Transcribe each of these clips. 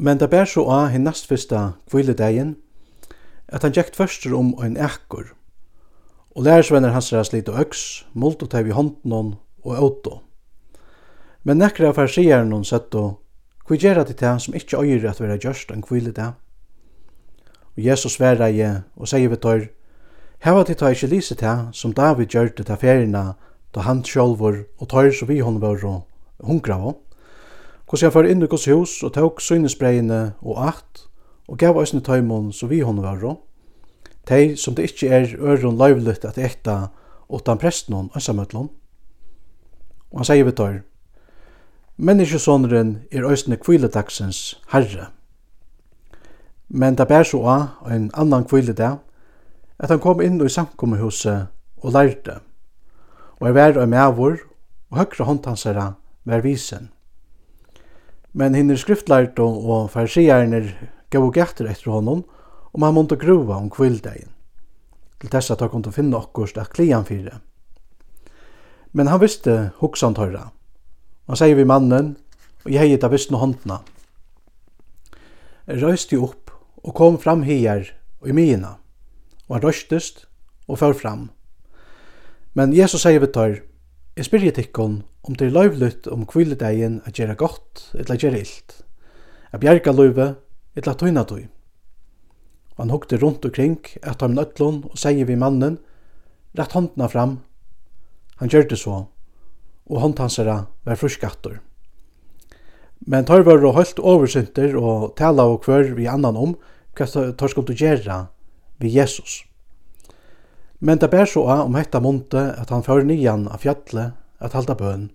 Men det bær så av hinn nastfista kviledegin at han gjekt førster om ein ekkur, og lærersvenner hans ræs lite øks, og teg i hånden og auto. Men nekra av farsieren hon sett og kvi gjerra til det som ikkje øyre at vera gjørst en kviledeg. Og Jesus sværa i og sier vi tør, Heva til ta ikkje lise til som David gjørte til ferina, da han sjolvor og tar så vi hon var og hungra av Hvordan jeg fyrir inn i Guds hus og tok synesbreiene og akt, og gav oss tøymon så vi hon var Tei som det ikkje er øron løyvligt at ekta utan presten og ønsamøtlån. Og han sier vi tøyr, Menneskesåneren er òsne kviletaksens herre. Men det bær så av en annan kviledag, at han kom inn i samkommehuset og lærte, og er vær av mævor, og høyre håndtansere vær visen. Men hinner skriftlært og, og farsierne gav og gætter etter honom, og man måtte gruva om kvildegin. Til tess at han kom til å finne okkurst at klian fyrir. Men han visste hoksan tørra. Han sier vi mannen, og jeg heit av visst no håndna. Røyste opp og kom fram hier og i myina, og han røystest og før fram. Men Jesus sier vi tørr, Jeg spyrje tikkun om det er løyvlut om kviledegin at gjera gott etla gjera illt, a bjerga løyve etla tøyna tøy. Og han hukte rundt omkring at han nøtlun og sier vi mannen, rett håndna fram. Han gjør det så, og håndhansara var fruskattor. Men tar var og holdt oversynter og tala og kvør vi annan om hva tar skulle gjera vi Jesus. Men det bär så om hetta monte at han för nian av fjallet at halda bøn.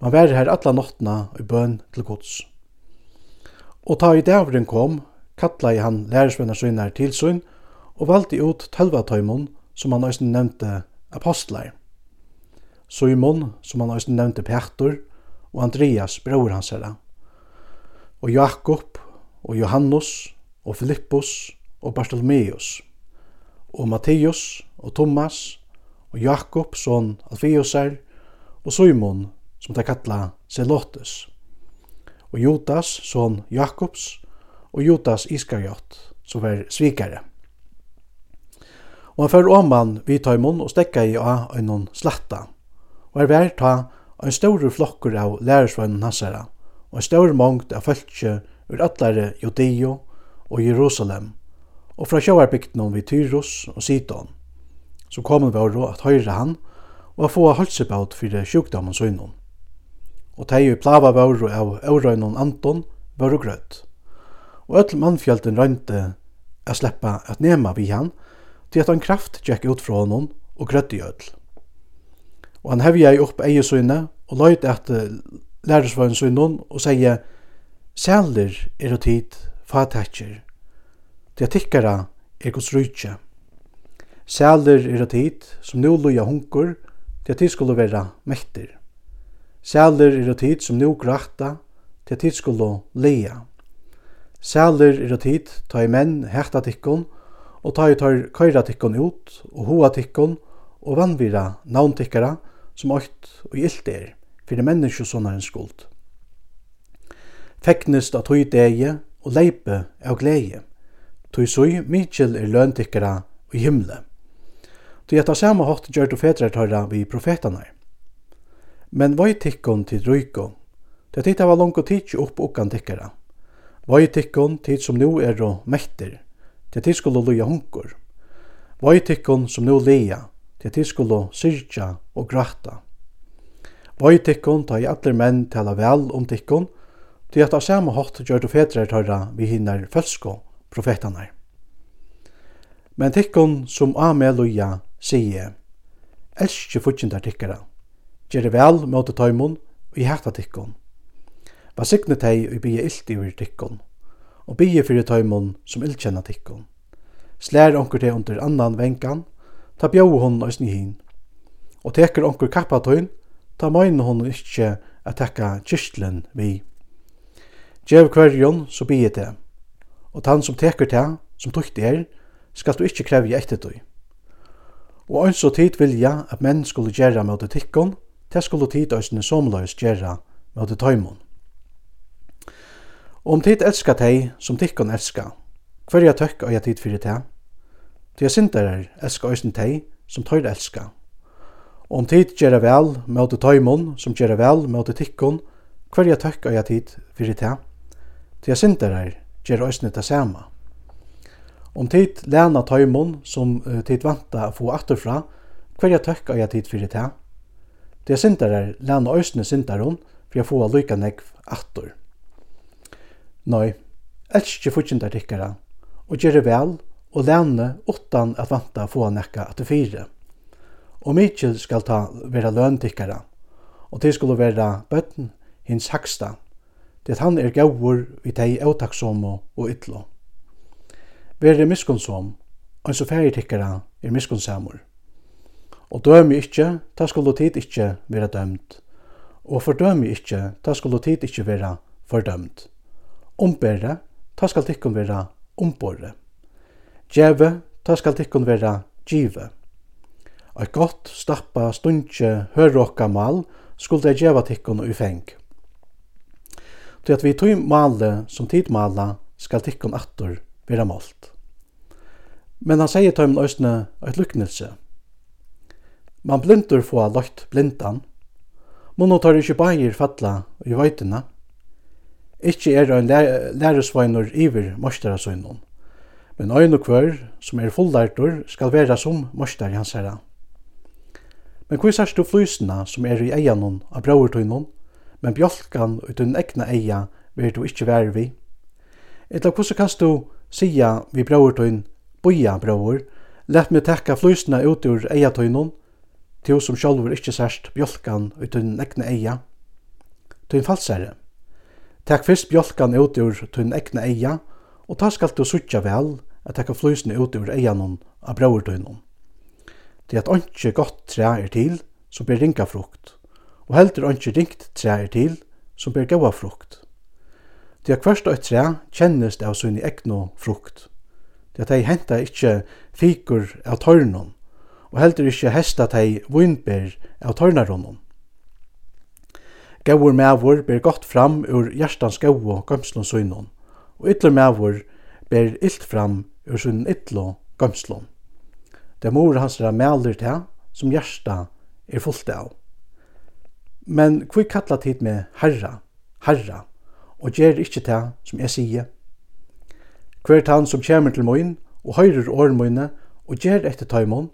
Og han vær her alla nottna i bøn til gods. Og ta i dævren kom, kalla i han lærersvenner synar til syn, og valgte ut tølva tøymon, som han òsne nevnte apostlar. Simon, som han òsne nevnte Petor, og Andreas, bror hans herra. Og Jakob, og Johannes, og Filippus, og Bartolomeus og Matteus og Thomas og Jakob, son Alfeusar, og Simon, som de kalla Zelotes, og Judas, son Jakobs, og Judas Iskariot, som var svikare. Og han fyrir oman vi taimon og stekka i av einon slatta, og er vært ta ein stor flokkur av lærersvønnen hansara og ein stor mongt av fölkje ur allare Judeo og Jerusalem, og fra sjøarbygden vi Tyros og Sidon, så kom vi å at høyre han og å få halsebaut for sjukdommen søgnen. Og teg i plava våre av Eurøynon Anton var og grøtt. Og öll mannfjalten røynte a sleppa at nema vi han, til at han kraft tjekk ut fra honom og grøtt i öll. Og han hevja i opp eiesøyne og løyt at lærersvøyn søgnen og sier, Sæler er og tid fatetjer Det er tikkara er gos rujtje. Sæler er at hit, som nu loja hunkur, det at tid skulle vera mektir. Sæler er at hit, som nu grætta, det at tid skulle leia. Sæler er at hit, ta i menn hekta tikkun, og ta i tar køyra tikkun ut, og hoa tikkun, og vannvira navn tikkara, som okt og gilt er, fyrir menneskje sånne en skuld. Feknest at hui degi og leipe av gleie tui sui Mikkel er løntikkara i himle. Tui etta sama hatt gjør du fedrar tørra vi profetanar. Men vøy tikkon til ruiko, det titta var langt tidsi opp okkan tikkara. Vøy tikkon tid som nu er og mekter, det tid skulle luja hunkur. Vøy tikkon som nu leia, det tid skulle syrja og grata. Vøy tikkon ta i atler menn tala vel om tikkon, til at av samme hatt gjør du fedrar tørra vi hinner følsko profetanar. Men tikkun som av med loja, sige, elskje futjindar tikkara, gjere vel møte tøymon og i hætta tikkun. Va signe tei og bygge illt iver tikkun, og bygge fyrir tøymon som illkjenna tikkun. Slær onkur tei under annan venkan, ta bjau hon og hin. Og teker onkur kappa tøyn, ta møyne hon ikkje at tekka kyrstlen vi. Gjev kvarjon, så bygge tei. Og tann som teker teg, som tukt er, skal du ikkje krevje etter du. Og eins og tid vilja at menn skulle gjera det tikkon, det skulle tid òsne somløys gjera det tøymon. Og om tid elskar tei som tikkon hver jeg tøkk og jeg tid fyrir tei, tei sindarar elskar òsne tei som tøyr elskar. Og om tid gjerra vel mot tøymon som gjerra vel mot tikkon, jeg tøkk og jeg tid fyrir tei, tei er gjerra òsne tei sama. Om tid lena tøymon som uh, tid vanta å få atterfra, hver hverja tøkka jeg tid fyrir det. Det er lena læna øysne syndaron for jeg få a lykka negv atter. Nei, elskje futsindar tikkara, og gjere vel og lene utan at vanta å få nekka atter fire. Og mykje skal ta vera løn tikkara, og det skulle vera bøtten hins haksta, det han er gaur vi tei eutaksomo og ytlo verið miskunnsom, og så færi tikkara er miskunnsamur. Og dømi ikkje, ta skulle tid ikkje vera dømt. Og fordømi ikkje, ta skulle tid ikkje vera fordømt. Ombere, ta skal tikkun vera ombore. Djeve, ta skal tikkun vera djive. Eit gott, stappa, stundje, hørrokka mal skulle jeg djeva tikkun ui feng. Til at vi tog male som tid mala skal tikkun attur vera malt. Men han sier tøymen òsne eit lyknelse. Man blindur få lagt blindan, Mono tar ikkje bægir falla i vøytina. Ikkje er ein læresveinur iver morsterasøynun, men øyn og kvør som er fullærtur skal vera som morster hans herra. Men hvor sørst du flysene som er i eianon av brauertøynun, men bjolkan ut den egna eia vil du ikkje være vi? Etla hvordan kan du sia vi bror tøyn, boia braur, let meg tekka flysna ut ur eia tøynun, til som sjálfur ikkje særst bjolkan ut tøyn egna eia. Tøyn falsare. Tek fyrst bjolkan ut ur tøyn egna eia, og ta skal du sutja vel at tekka flysna ut ur eianun av bror tøynun. Det er at ontsje gott tre er til, som ber ringa frukt, og heldur ontsje ringt tre er til, som ber gaua frukt. Det er kvørst og træ kjennest av sin egnu frukt. Det er at de henta ikkje fikur av tørnum, og heldur ikkje hesta de vunber av tørnarunnen. Gauur mevor ber gott fram ur hjertans gau og gømslun sunnun, og ytler mevor ber illt fram ur sunn ytlo gømslun. Det mor hans er meler til som hjersta er fullt av. Men kvi kallat hit med herra, herra, og ger ikkje det som eg sier. Hver tann som kjemur til moin og høyrer åren moine og ger etter taimon,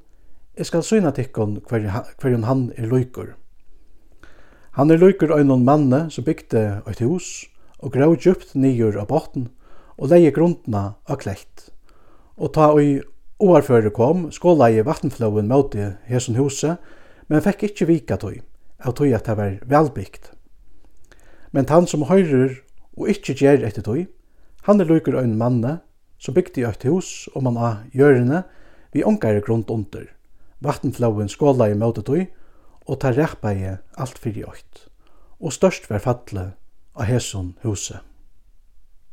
eg skal syna tikkon hver, hver han er løykur. Han er løykur av noen manne som bygde eit hus og grav djupt nyer av botten og leie grundna av klekt. Og ta oi oarføre kom, skåla i vattenflåen møte hesson huset, men fekk ikkje vika tøy, av tøy at det var velbygd. Men han som høyrer og ikkje gjer etter tøy. Han er lykker ein manne som bygde eit hus og man av gjørene vi ongare grunt under. Vattenflauen skåla i møte tøy og ta rekpa i alt fyrir i Og størst var fatle av hesson huset.